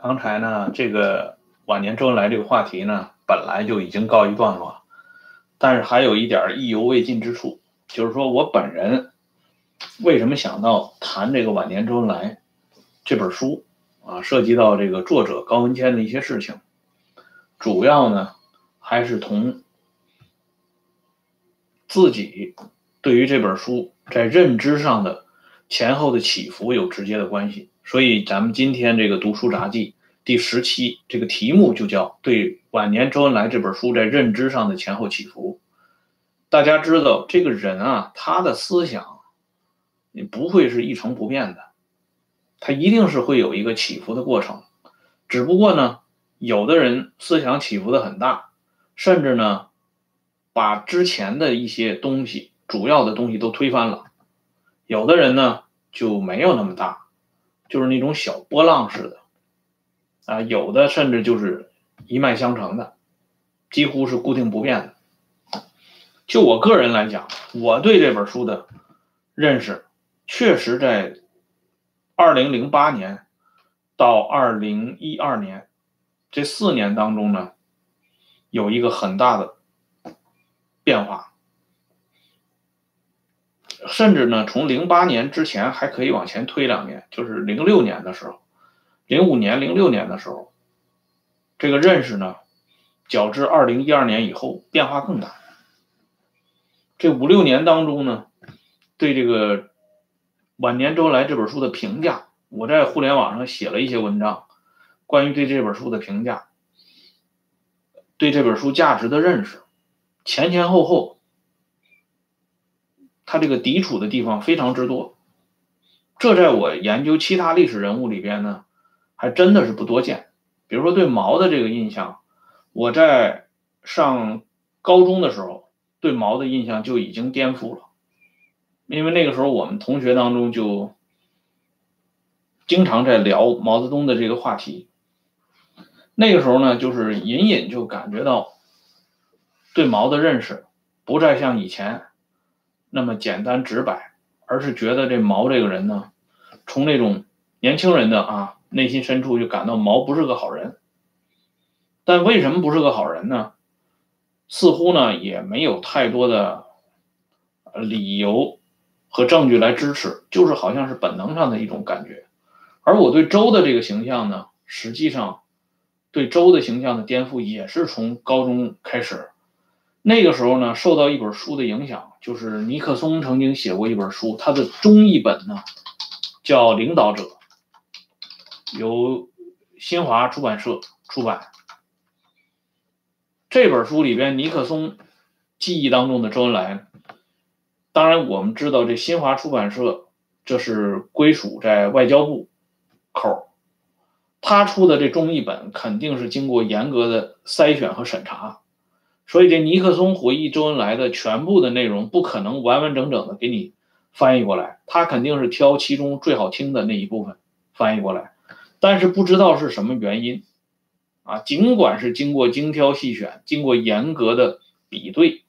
刚才呢，这个晚年周恩来这个话题呢，本来就已经告一段落，但是还有一点意犹未尽之处，就是说我本人为什么想到谈这个晚年周恩来这本书啊，涉及到这个作者高文谦的一些事情，主要呢还是同自己对于这本书在认知上的前后的起伏有直接的关系。所以，咱们今天这个读书杂记第十期，这个题目就叫“对晚年周恩来这本书在认知上的前后起伏”。大家知道，这个人啊，他的思想也不会是一成不变的，他一定是会有一个起伏的过程。只不过呢，有的人思想起伏的很大，甚至呢，把之前的一些东西、主要的东西都推翻了；有的人呢，就没有那么大。就是那种小波浪式的，啊，有的甚至就是一脉相承的，几乎是固定不变的。就我个人来讲，我对这本书的认识，确实在二零零八年到二零一二年这四年当中呢，有一个很大的变化。甚至呢，从零八年之前还可以往前推两年，就是零六年的时候，零五年、零六年的时候，这个认识呢，较之二零一二年以后变化更大。这五六年当中呢，对这个《晚年周恩来》这本书的评价，我在互联网上写了一些文章，关于对这本书的评价，对这本书价值的认识，前前后后。他这个抵触的地方非常之多，这在我研究其他历史人物里边呢，还真的是不多见。比如说对毛的这个印象，我在上高中的时候对毛的印象就已经颠覆了，因为那个时候我们同学当中就经常在聊毛泽东的这个话题，那个时候呢，就是隐隐就感觉到对毛的认识不再像以前。那么简单直白，而是觉得这毛这个人呢，从那种年轻人的啊内心深处就感到毛不是个好人。但为什么不是个好人呢？似乎呢也没有太多的理由和证据来支持，就是好像是本能上的一种感觉。而我对周的这个形象呢，实际上对周的形象的颠覆也是从高中开始。那个时候呢，受到一本书的影响，就是尼克松曾经写过一本书，他的中译本呢叫《领导者》，由新华出版社出版。这本书里边，尼克松记忆当中的周恩来，当然我们知道这新华出版社这是归属在外交部口，他出的这中译本肯定是经过严格的筛选和审查。所以这尼克松回忆周恩来的全部的内容不可能完完整整的给你翻译过来，他肯定是挑其中最好听的那一部分翻译过来，但是不知道是什么原因，啊，尽管是经过精挑细选，经过严格的比对，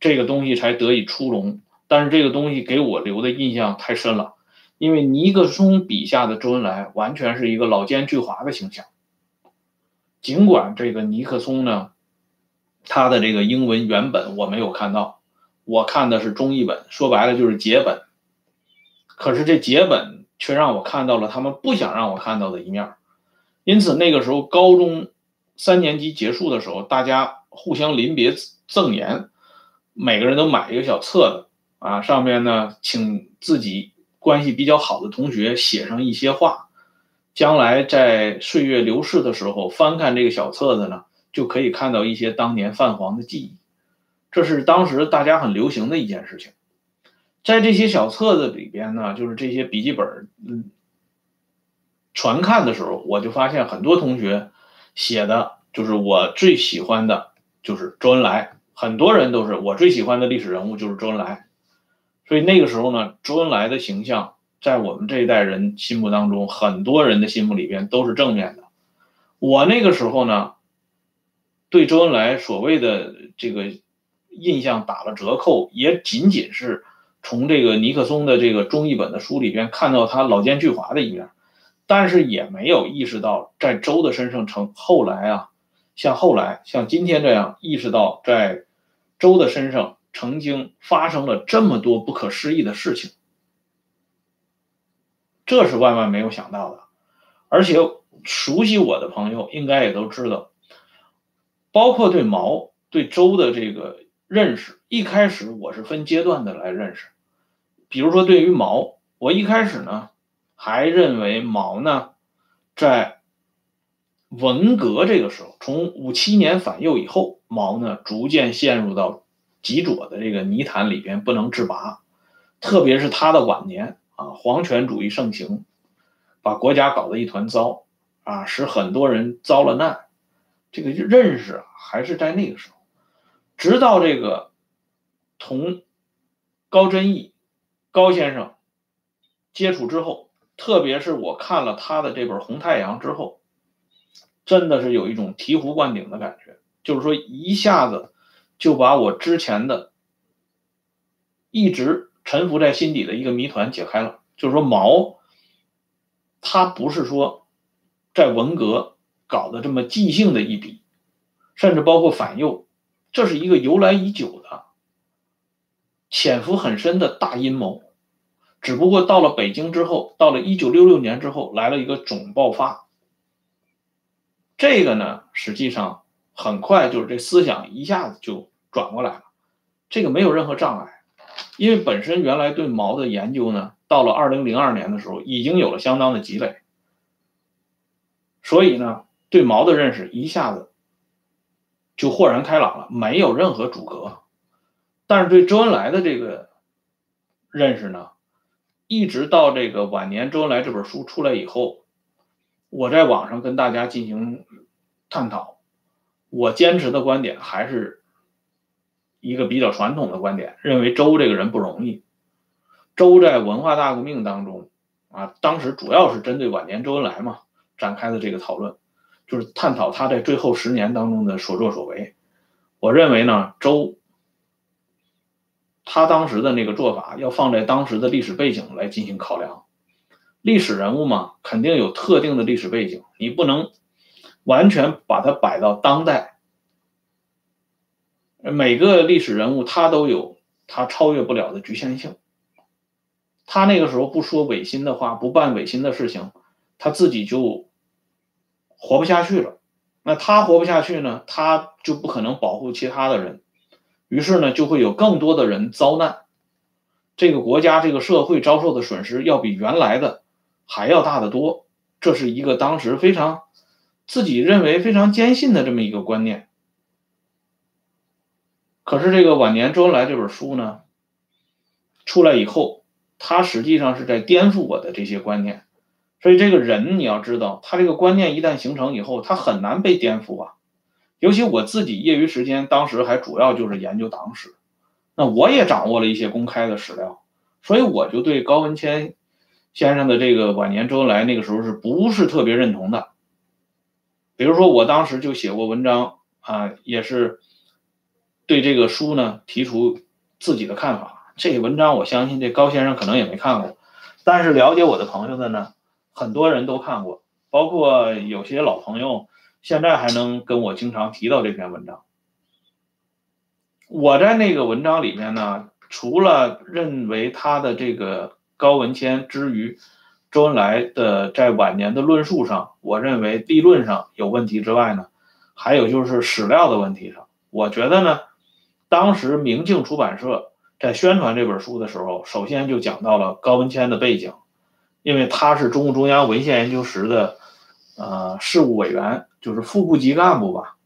这个东西才得以出笼，但是这个东西给我留的印象太深了，因为尼克松笔下的周恩来完全是一个老奸巨猾的形象，尽管这个尼克松呢。他的这个英文原本我没有看到，我看的是中译本，说白了就是解本。可是这解本却让我看到了他们不想让我看到的一面。因此那个时候高中三年级结束的时候，大家互相临别赠言，每个人都买一个小册子啊，上面呢请自己关系比较好的同学写上一些话，将来在岁月流逝的时候翻看这个小册子呢。就可以看到一些当年泛黄的记忆，这是当时大家很流行的一件事情。在这些小册子里边呢，就是这些笔记本，嗯，传看的时候，我就发现很多同学写的就是我最喜欢的，就是周恩来。很多人都是我最喜欢的历史人物就是周恩来。所以那个时候呢，周恩来的形象在我们这一代人心目当中，很多人的心目里边都是正面的。我那个时候呢。对周恩来所谓的这个印象打了折扣，也仅仅是从这个尼克松的这个中译本的书里边看到他老奸巨猾的一面。但是也没有意识到在周的身上成后来啊，像后来像今天这样意识到在周的身上曾经发生了这么多不可思议的事情，这是万万没有想到的。而且熟悉我的朋友应该也都知道，包括对毛对周的这个认识，一开始我是分阶段的来认识。比如说对于毛，我一开始呢。还认为毛呢，在文革这个时候，从五七年反右以后，毛呢逐渐陷入到极左的这个泥潭里边不能自拔。特别是他的晚年啊，皇权主义盛行，把国家搞得一团糟啊，使很多人遭了难。这个认识，还是在那个时候。直到这个同高真义高先生接触之后。特别是我看了他的这本《红太阳》之后，真的是有一种醍醐灌顶的感觉，就是说一下子就把我之前的一直沉浮在心底的一个谜团解开了。就是说毛，他不是说在文革搞的这么即兴的一笔，甚至包括反右，这是一个由来已久的、潜伏很深的大阴谋。只不过到了北京之后，到了一九六六年之后，来了一个总爆发。这个呢，实际上很快就是这思想一下子就转过来了，这个没有任何障碍，因为本身原来对毛的研究呢，到了二零零二年的时候已经有了相当的积累，所以呢，对毛的认识一下子就豁然开朗了，没有任何阻隔。但是对周恩来的这个认识呢？一直到这个晚年，周恩来这本书出来以后，我在网上跟大家进行探讨，我坚持的观点还是一个比较传统的观点，认为周这个人不容易。周在文化大革命当中啊，当时主要是针对晚年周恩来嘛展开的这个讨论，就是探讨他在最后十年当中的所作所为。我认为呢，周。他当时的那个做法，要放在当时的历史背景来进行考量。历史人物嘛，肯定有特定的历史背景，你不能完全把它摆到当代。每个历史人物他都有他超越不了的局限性。他那个时候不说违心的话，不办违心的事情，他自己就活不下去了。那他活不下去呢，他就不可能保护其他的人。于是呢，就会有更多的人遭难，这个国家、这个社会遭受的损失要比原来的还要大得多。这是一个当时非常自己认为非常坚信的这么一个观念。可是这个晚年周恩来这本书呢，出来以后，他实际上是在颠覆我的这些观念。所以这个人你要知道，他这个观念一旦形成以后，他很难被颠覆啊。尤其我自己业余时间，当时还主要就是研究党史，那我也掌握了一些公开的史料，所以我就对高文谦先生的这个晚年周恩来那个时候是不是特别认同的？比如说我当时就写过文章啊，也是对这个书呢提出自己的看法。这文章我相信这高先生可能也没看过，但是了解我的朋友的呢，很多人都看过，包括有些老朋友。现在还能跟我经常提到这篇文章。我在那个文章里面呢，除了认为他的这个高文谦之于周恩来的在晚年的论述上，我认为立论上有问题之外呢，还有就是史料的问题上，我觉得呢，当时明镜出版社在宣传这本书的时候，首先就讲到了高文谦的背景，因为他是中共中央文献研究室的呃事务委员。就是副部级干部吧，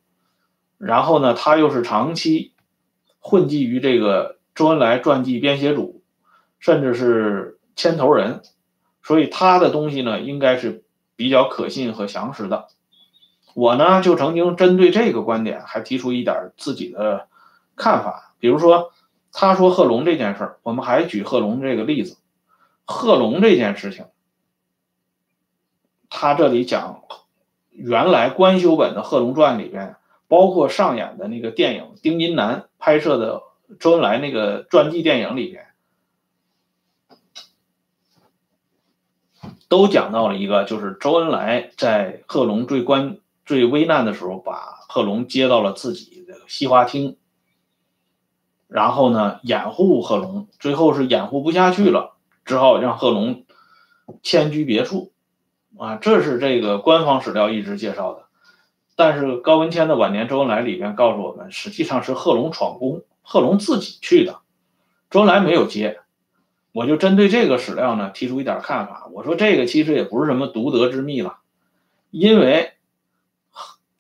然后呢，他又是长期混迹于这个周恩来传记编写组，甚至是牵头人，所以他的东西呢，应该是比较可信和详实的。我呢，就曾经针对这个观点，还提出一点自己的看法，比如说，他说贺龙这件事儿，我们还举贺龙这个例子，贺龙这件事情，他这里讲。原来官修本的《贺龙传》里边，包括上演的那个电影丁金南拍摄的周恩来那个传记电影里边，都讲到了一个，就是周恩来在贺龙最关最危难的时候，把贺龙接到了自己的西花厅，然后呢掩护贺龙，最后是掩护不下去了，只好让贺龙迁居别处。啊，这是这个官方史料一直介绍的。但是高文谦的晚年周恩来里边告诉我们，实际上是贺龙闯宫，贺龙自己去的，周恩来没有接。我就针对这个史料呢提出一点看法，我说这个其实也不是什么独得之秘了，因为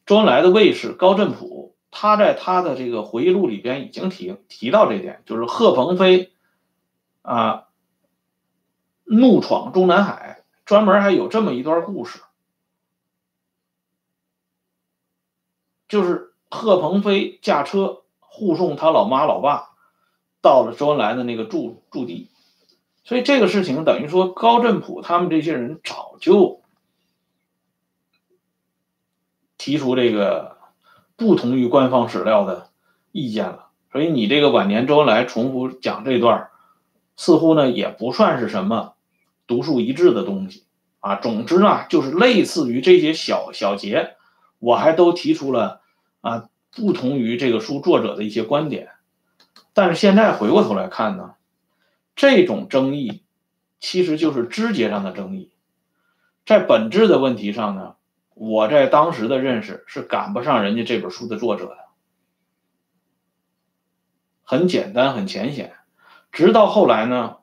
周恩来的卫士高振普，他在他的这个回忆录里边已经提提到这点，就是贺鹏飞啊怒闯中南海，专门还有这么一段故事。就是贺鹏飞驾车护送他老妈老爸到了周恩来的那个驻驻地，所以这个事情等于说高振普他们这些人早就提出这个不同于官方史料的意见了。所以你这个晚年周恩来重复讲这段，似乎呢也不算是什么独树一帜的东西啊。总之呢，就是类似于这些小小节。我还都提出了啊，不同于这个书作者的一些观点，但是现在回过头来看呢，这种争议其实就是枝节上的争议，在本质的问题上呢，我在当时的认识是赶不上人家这本书的作者的，很简单很浅显，直到后来呢，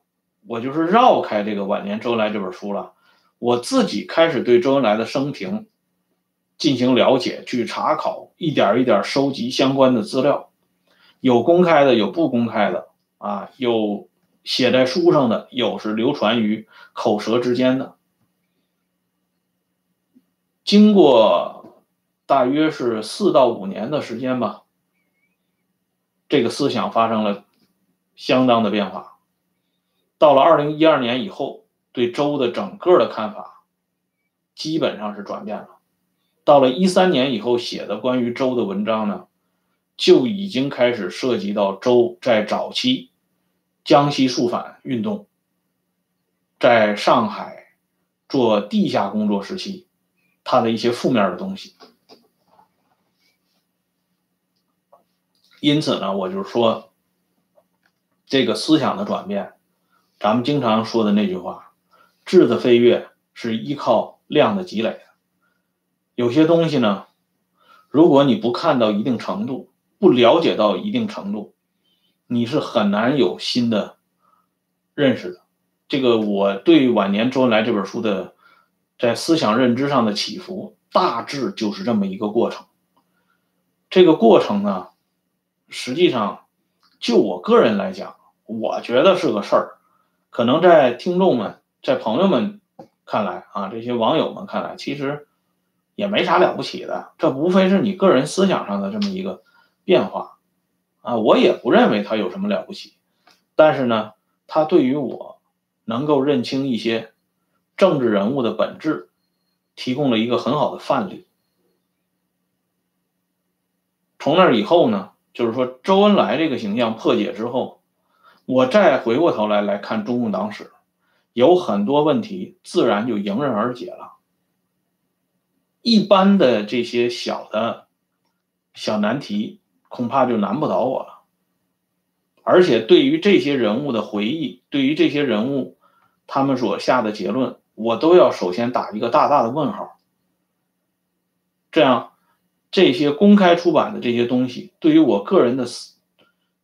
我就是绕开这个晚年周恩来这本书了，我自己开始对周恩来的生平。进行了解，去查考，一点一点收集相关的资料，有公开的，有不公开的，啊，有写在书上的，有是流传于口舌之间的。经过大约是四到五年的时间吧，这个思想发生了相当的变化。到了二零一二年以后，对周的整个的看法基本上是转变了。到了一三年以后写的关于周的文章呢，就已经开始涉及到周在早期江西肃反运动，在上海做地下工作时期，他的一些负面的东西。因此呢，我就说，这个思想的转变，咱们经常说的那句话，质的飞跃是依靠量的积累。有些东西呢，如果你不看到一定程度，不了解到一定程度，你是很难有新的认识的。这个我对晚年周恩来这本书的在思想认知上的起伏，大致就是这么一个过程。这个过程呢，实际上就我个人来讲，我觉得是个事儿。可能在听众们、在朋友们看来啊，这些网友们看来，其实。也没啥了不起的，这无非是你个人思想上的这么一个变化，啊，我也不认为他有什么了不起，但是呢，他对于我能够认清一些政治人物的本质，提供了一个很好的范例。从那以后呢，就是说周恩来这个形象破解之后，我再回过头来来看中共党史，有很多问题自然就迎刃而解了。一般的这些小的、小难题，恐怕就难不倒我了。而且对于这些人物的回忆，对于这些人物他们所下的结论，我都要首先打一个大大的问号。这样，这些公开出版的这些东西，对于我个人的思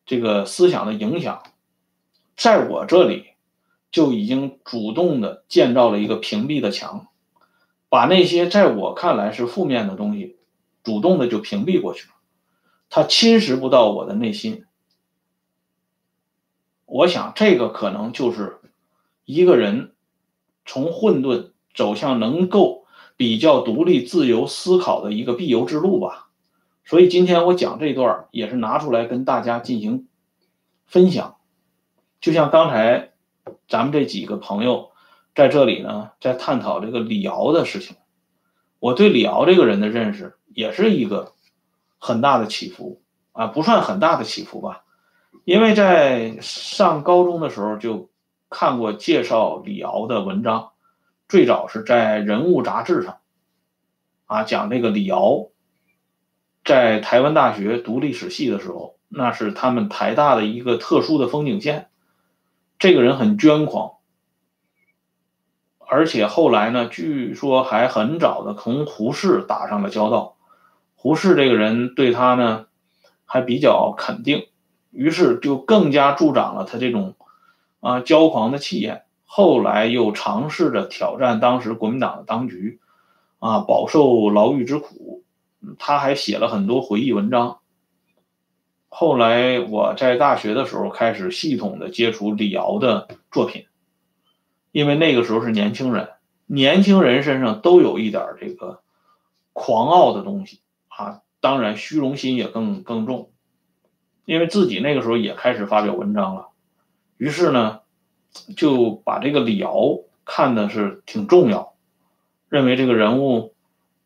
这个思想的影响，在我这里就已经主动的建造了一个屏蔽的墙。把那些在我看来是负面的东西，主动的就屏蔽过去了，它侵蚀不到我的内心。我想这个可能就是一个人从混沌走向能够比较独立自由思考的一个必由之路吧。所以今天我讲这段也是拿出来跟大家进行分享，就像刚才咱们这几个朋友。在这里呢，在探讨这个李敖的事情，我对李敖这个人的认识也是一个很大的起伏啊，不算很大的起伏吧，因为在上高中的时候就看过介绍李敖的文章，最早是在《人物》杂志上，啊，讲这个李敖在台湾大学读历史系的时候，那是他们台大的一个特殊的风景线。这个人很捐狂，而且后来呢，据说还很早的同胡适打上了交道。胡适这个人对他呢还比较肯定，于是就更加助长了他这种啊骄狂的气焰。后来又尝试着挑战当时国民党的当局，啊，饱受牢狱之苦。他还写了很多回忆文章。后来我在大学的时候开始系统的接触李敖的作品，因为那个时候是年轻人，年轻人身上都有一点这个狂傲的东西啊，当然虚荣心也更更重，因为自己那个时候也开始发表文章了，于是呢就把这个李敖看的是挺重要，认为这个人物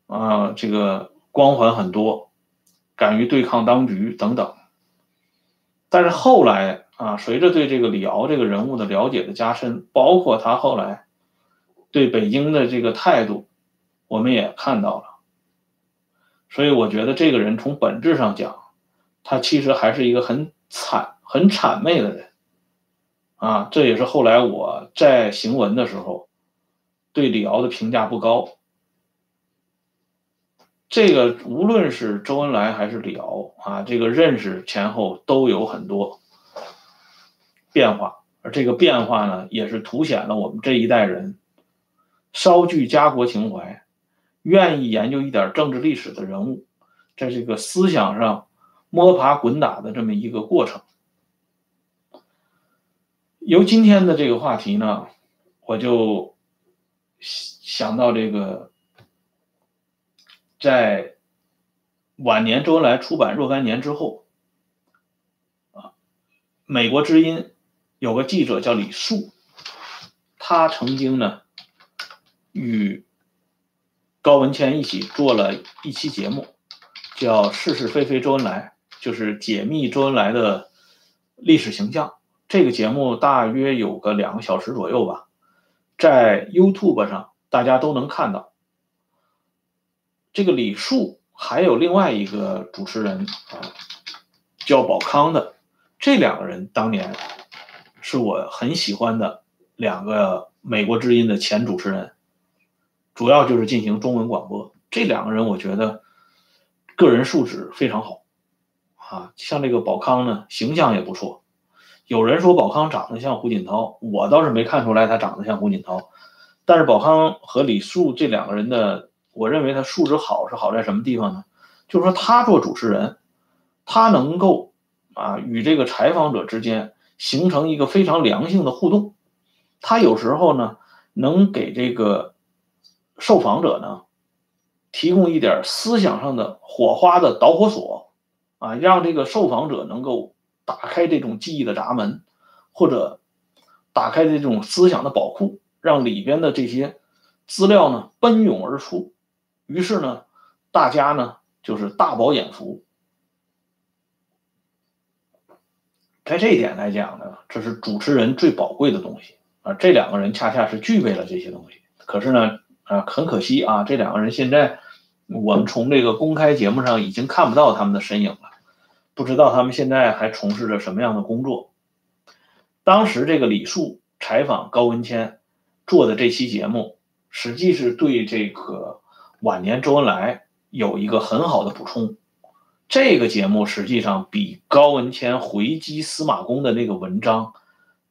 啊这个光环很多，敢于对抗当局等等。但是后来啊，随着对这个李敖这个人物的了解的加深，包括他后来对北京的这个态度，我们也看到了。所以我觉得这个人从本质上讲，他其实还是一个很惨、很谄媚的人啊。这也是后来我在行文的时候对李敖的评价不高。这个无论是周恩来还是李敖啊，这个认识前后都有很多变化，而这个变化呢，也是凸显了我们这一代人稍具家国情怀、愿意研究一点政治历史的人物，在这个思想上摸爬滚打的这么一个过程。由今天的这个话题呢，我就想到这个。在晚年，周恩来出版若干年之后，啊，美国之音有个记者叫李树，他曾经呢与高文谦一起做了一期节目，叫《是是非非周恩来》，就是解密周恩来的历史形象。这个节目大约有个两个小时左右吧，在 YouTube 上大家都能看到。这个李树还有另外一个主持人啊，叫宝康的，这两个人当年是我很喜欢的两个美国之音的前主持人，主要就是进行中文广播。这两个人我觉得个人素质非常好啊，像这个宝康呢，形象也不错。有人说宝康长得像胡锦涛，我倒是没看出来他长得像胡锦涛，但是宝康和李树这两个人的。我认为他素质好是好在什么地方呢？就是说他做主持人，他能够啊与这个采访者之间形成一个非常良性的互动。他有时候呢能给这个受访者呢提供一点思想上的火花的导火索啊，让这个受访者能够打开这种记忆的闸门，或者打开这种思想的宝库，让里边的这些资料呢奔涌而出。于是呢，大家呢就是大饱眼福。在这一点来讲呢，这是主持人最宝贵的东西啊。这两个人恰恰是具备了这些东西。可是呢，啊，很可惜啊，这两个人现在我们从这个公开节目上已经看不到他们的身影了，不知道他们现在还从事着什么样的工作。当时这个李树采访高文谦做的这期节目，实际是对这个。晚年周恩来有一个很好的补充，这个节目实际上比高文谦回击司马光的那个文章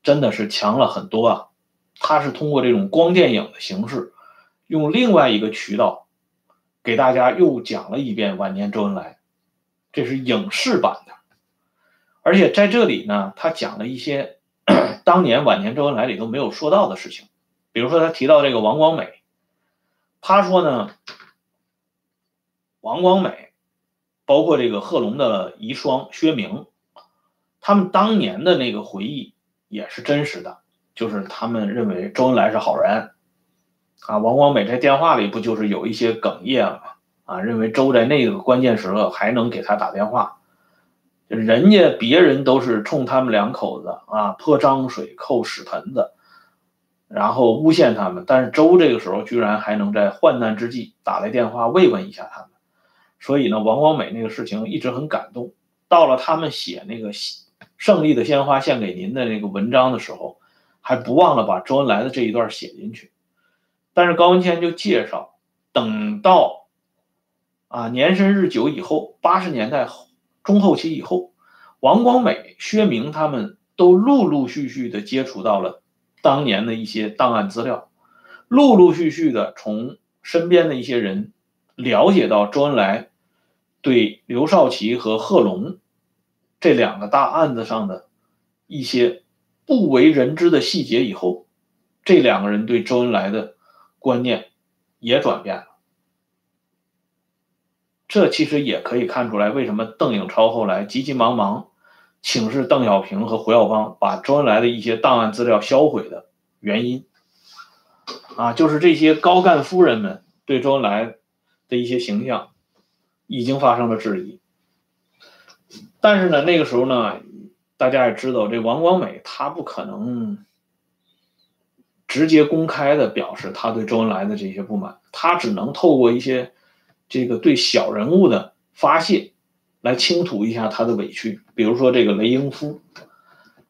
真的是强了很多啊！他是通过这种光电影的形式，用另外一个渠道给大家又讲了一遍晚年周恩来，这是影视版的，而且在这里呢，他讲了一些 当年晚年周恩来里都没有说到的事情，比如说他提到这个王光美，他说呢。王光美，包括这个贺龙的遗孀薛明，他们当年的那个回忆也是真实的，就是他们认为周恩来是好人，啊，王光美在电话里不就是有一些哽咽吗？啊，认为周在那个关键时刻还能给他打电话，人家别人都是冲他们两口子啊泼脏水、扣屎盆子，然后诬陷他们，但是周这个时候居然还能在患难之际打来电话慰问一下他们，所以呢，王光美那个事情一直很感动。到了他们写那个“胜利的鲜花献给您”的那个文章的时候，还不忘了把周恩来的这一段写进去。但是高文谦就介绍，等到啊年深日久以后，八十年代中后期以后，王光美、薛明他们都陆陆续续的接触到了当年的一些档案资料，陆陆续续的从身边的一些人了解到周恩来对刘少奇和贺龙这两个大案子上的一些不为人知的细节以后，这两个人对周恩来的。观念也转变了，这其实也可以看出来，为什么邓颖超后来急急忙忙请示邓小平和胡耀邦，把周恩来的一些档案资料销毁的原因啊，就是这些高干夫人们对周恩来的一些形象已经发生了质疑。但是呢，那个时候呢，大家也知道，这王光美他不可能。直接公开的表示他对周恩来的这些不满，他只能透过一些这个对小人物的发泄来倾吐一下他的委屈。比如说这个雷英夫，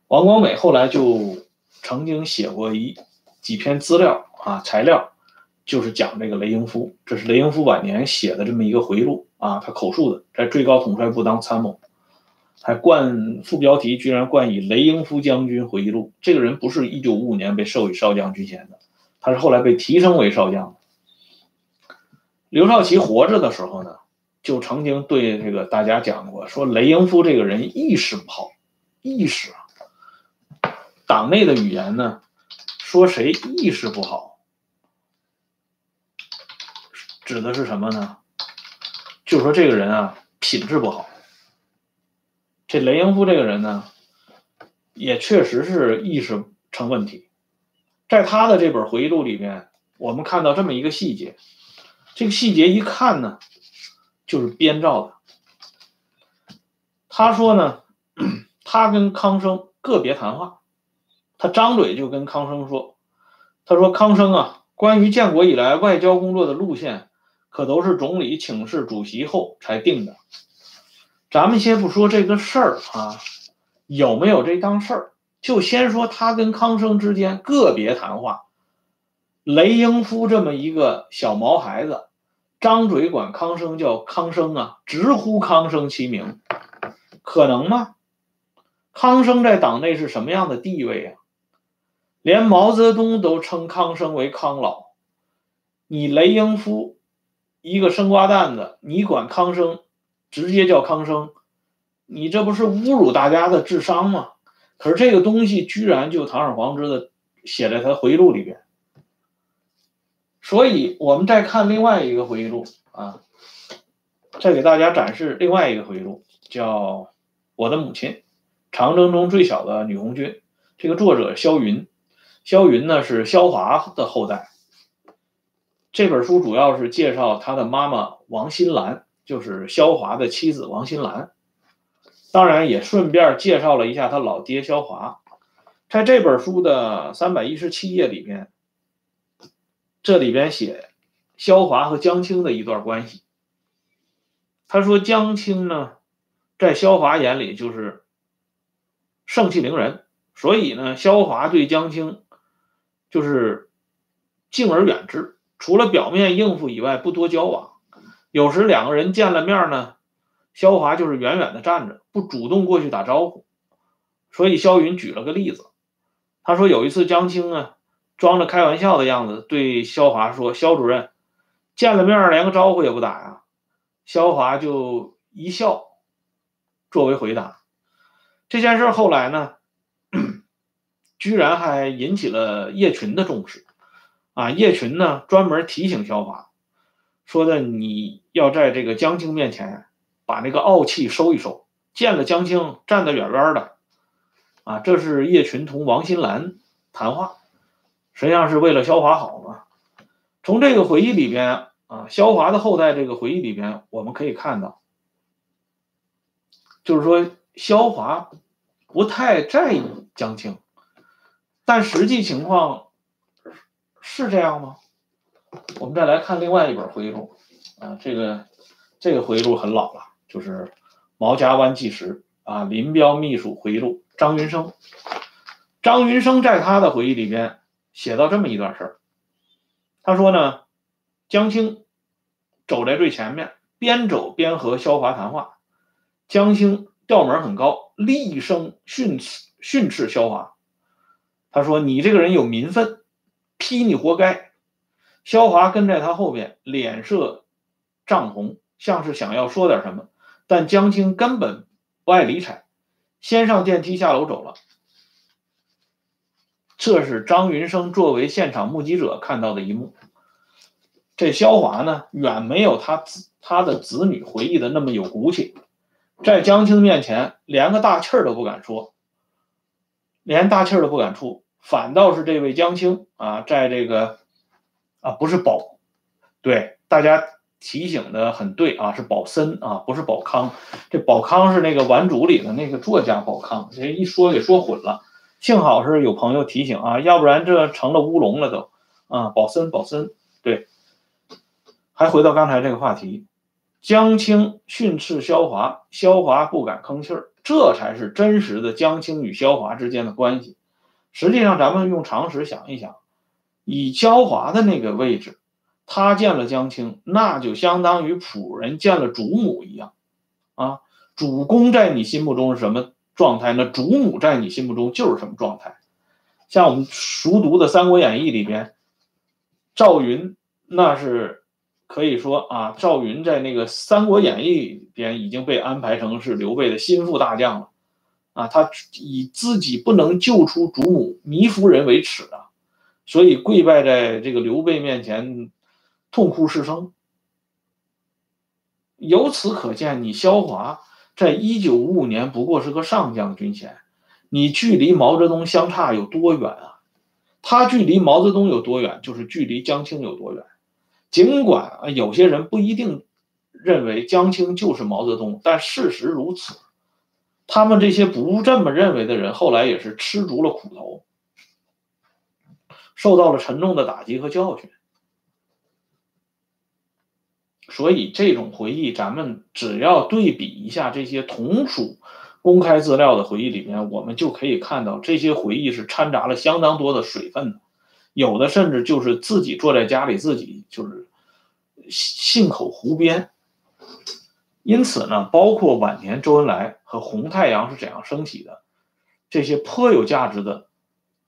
王光美后来就曾经写过一几篇资料啊材料，就是讲这个雷英夫，这是雷英夫晚年写的这么一个回忆录啊，他口述的，在最高统帅部当参谋。还冠副标题，居然冠以雷英夫将军回忆录。这个人不是一九五五年被授予少将军衔的，他是后来被提升为少将。刘少奇活着的时候呢，就曾经对这个大家讲过，说雷英夫这个人意识不好，意识啊。党内的语言呢，说谁意识不好，指的是什么呢？就说这个人啊，品质不好。这雷英夫这个人呢，也确实是意识成问题。在他的这本回忆录里面，我们看到这么一个细节，这个细节一看呢，就是编造的。他说呢，他跟康生个别谈话，他张嘴就跟康生说：“他说康生啊，关于建国以来外交工作的路线，可都是总理请示主席后才定的。”咱们先不说这个事儿啊，有没有这档事儿？就先说他跟康生之间个别谈话。雷英夫这么一个小毛孩子，张嘴管康生叫康生啊，直呼康生其名，可能吗？康生在党内是什么样的地位啊？连毛泽东都称康生为康老，你雷英夫一个生瓜蛋子，你管康生？直接叫康生，你这不是侮辱大家的智商吗？可是这个东西居然就堂而皇之的写在他回忆录里边。所以我们再看另外一个回忆录啊，再给大家展示另外一个回忆录，叫《我的母亲》，长征中最小的女红军。这个作者萧云，萧云呢是萧华的后代。这本书主要是介绍他的妈妈王新兰。就是萧华的妻子王新兰，当然也顺便介绍了一下他老爹萧华。在这本书的三百一十七页里边，这里边写萧华和江青的一段关系。他说江青呢，在萧华眼里就是盛气凌人，所以呢，萧华对江青就是敬而远之，除了表面应付以外，不多交往。有时两个人见了面呢，肖华就是远远的站着，不主动过去打招呼。所以肖云举了个例子，他说有一次江青啊，装着开玩笑的样子对肖华说：“肖主任，见了面连个招呼也不打呀。”肖华就一笑，作为回答。这件事后来呢，居然还引起了叶群的重视，啊，叶群呢专门提醒萧华。说的你要在这个江青面前把那个傲气收一收，见了江青站得远远的，啊，这是叶群同王新兰谈话，实际上是为了萧华好嘛。从这个回忆里边啊，萧华的后代这个回忆里边，我们可以看到，就是说萧华不太在意江青，但实际情况是这样吗？我们再来看另外一本回忆录啊，这个这个回忆录很老了，就是《毛家湾纪实》啊，林彪秘书回忆录，张云生。张云生在他的回忆里边写到这么一段事儿，他说呢，江青走在最前面，边走边和萧华谈话，江青调门很高，厉声训斥训斥萧华。他说：“你这个人有民愤，批你活该。”肖华跟在他后边，脸色涨红，像是想要说点什么，但江青根本不爱理睬，先上电梯下楼走了。这是张云生作为现场目击者看到的一幕。这肖华呢，远没有他子他的子女回忆的那么有骨气，在江青面前连个大气儿都不敢说，连大气儿都不敢出，反倒是这位江青啊，在这个啊不是宝，对大家提醒的很对啊，是宝森啊，不是宝康。这宝康是那个《顽主》里的那个作家宝康，这一说给说混了。幸好是有朋友提醒啊，要不然这成了乌龙了都。啊，保森，保森，对。还回到刚才这个话题，江青训斥萧华，萧华不敢吭气儿，这才是真实的江青与萧华之间的关系。实际上，咱们用常识想一想，以焦华的那个位置，他见了江青，那就相当于仆人见了主母一样。啊，主公在你心目中是什么？状态，那主母在你心目中就是什么状态？像我们熟读的《三国演义》里边，赵云那是可以说啊，赵云在那个《三国演义》里边已经被安排成是刘备的心腹大将了啊，他以自己不能救出主母糜夫人为耻啊，所以跪拜在这个刘备面前，痛哭失声。由此可见，你萧华。在一九五五年，不过是个上将军衔，你距离毛泽东相差有多远啊？他距离毛泽东有多远，就是距离江青有多远。尽管啊，有些人不一定认为江青就是毛泽东，但事实如此。他们这些不这么认为的人，后来也是吃足了苦头，受到了沉重的打击和教训。所以这种回忆，咱们只要对比一下这些同属公开资料的回忆里面，我们就可以看到这些回忆是掺杂了相当多的水分，有的甚至就是自己坐在家里自己就是信口胡编。因此呢，包括晚年周恩来和红太阳是怎样升起的这些颇有价值的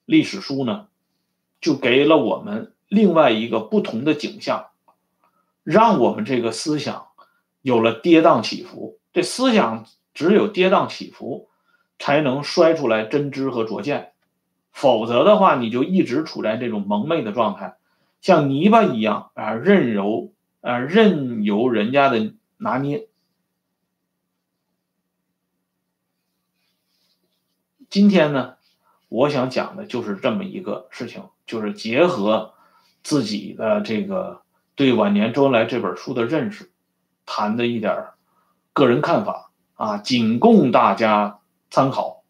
历史书呢，就给了我们另外一个不同的景象。让我们这个思想有了跌宕起伏，这思想只有跌宕起伏，才能摔出来真知和拙见，否则的话，你就一直处在这种蒙昧的状态，像泥巴一样啊，任由啊任由人家的拿捏。今天呢，我想讲的就是这么一个事情，就是结合自己的这个。对晚年周恩来这本书的认识，谈的一点个人看法啊，仅供大家参考。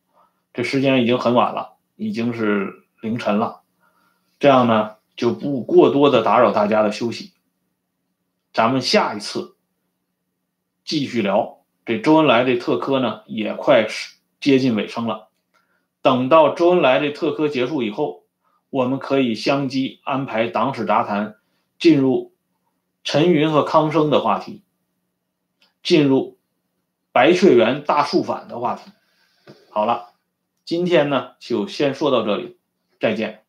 这时间已经很晚了，已经是凌晨了，这样呢就不过多的打扰大家的休息。咱们下一次继续聊。这周恩来这特科呢也快接近尾声了，等到周恩来的特科结束以后，我们可以相继安排党史杂谈进入。陈云和康生的话题，进入白雀园大肃反的话题。好了，今天呢就先说到这里，再见。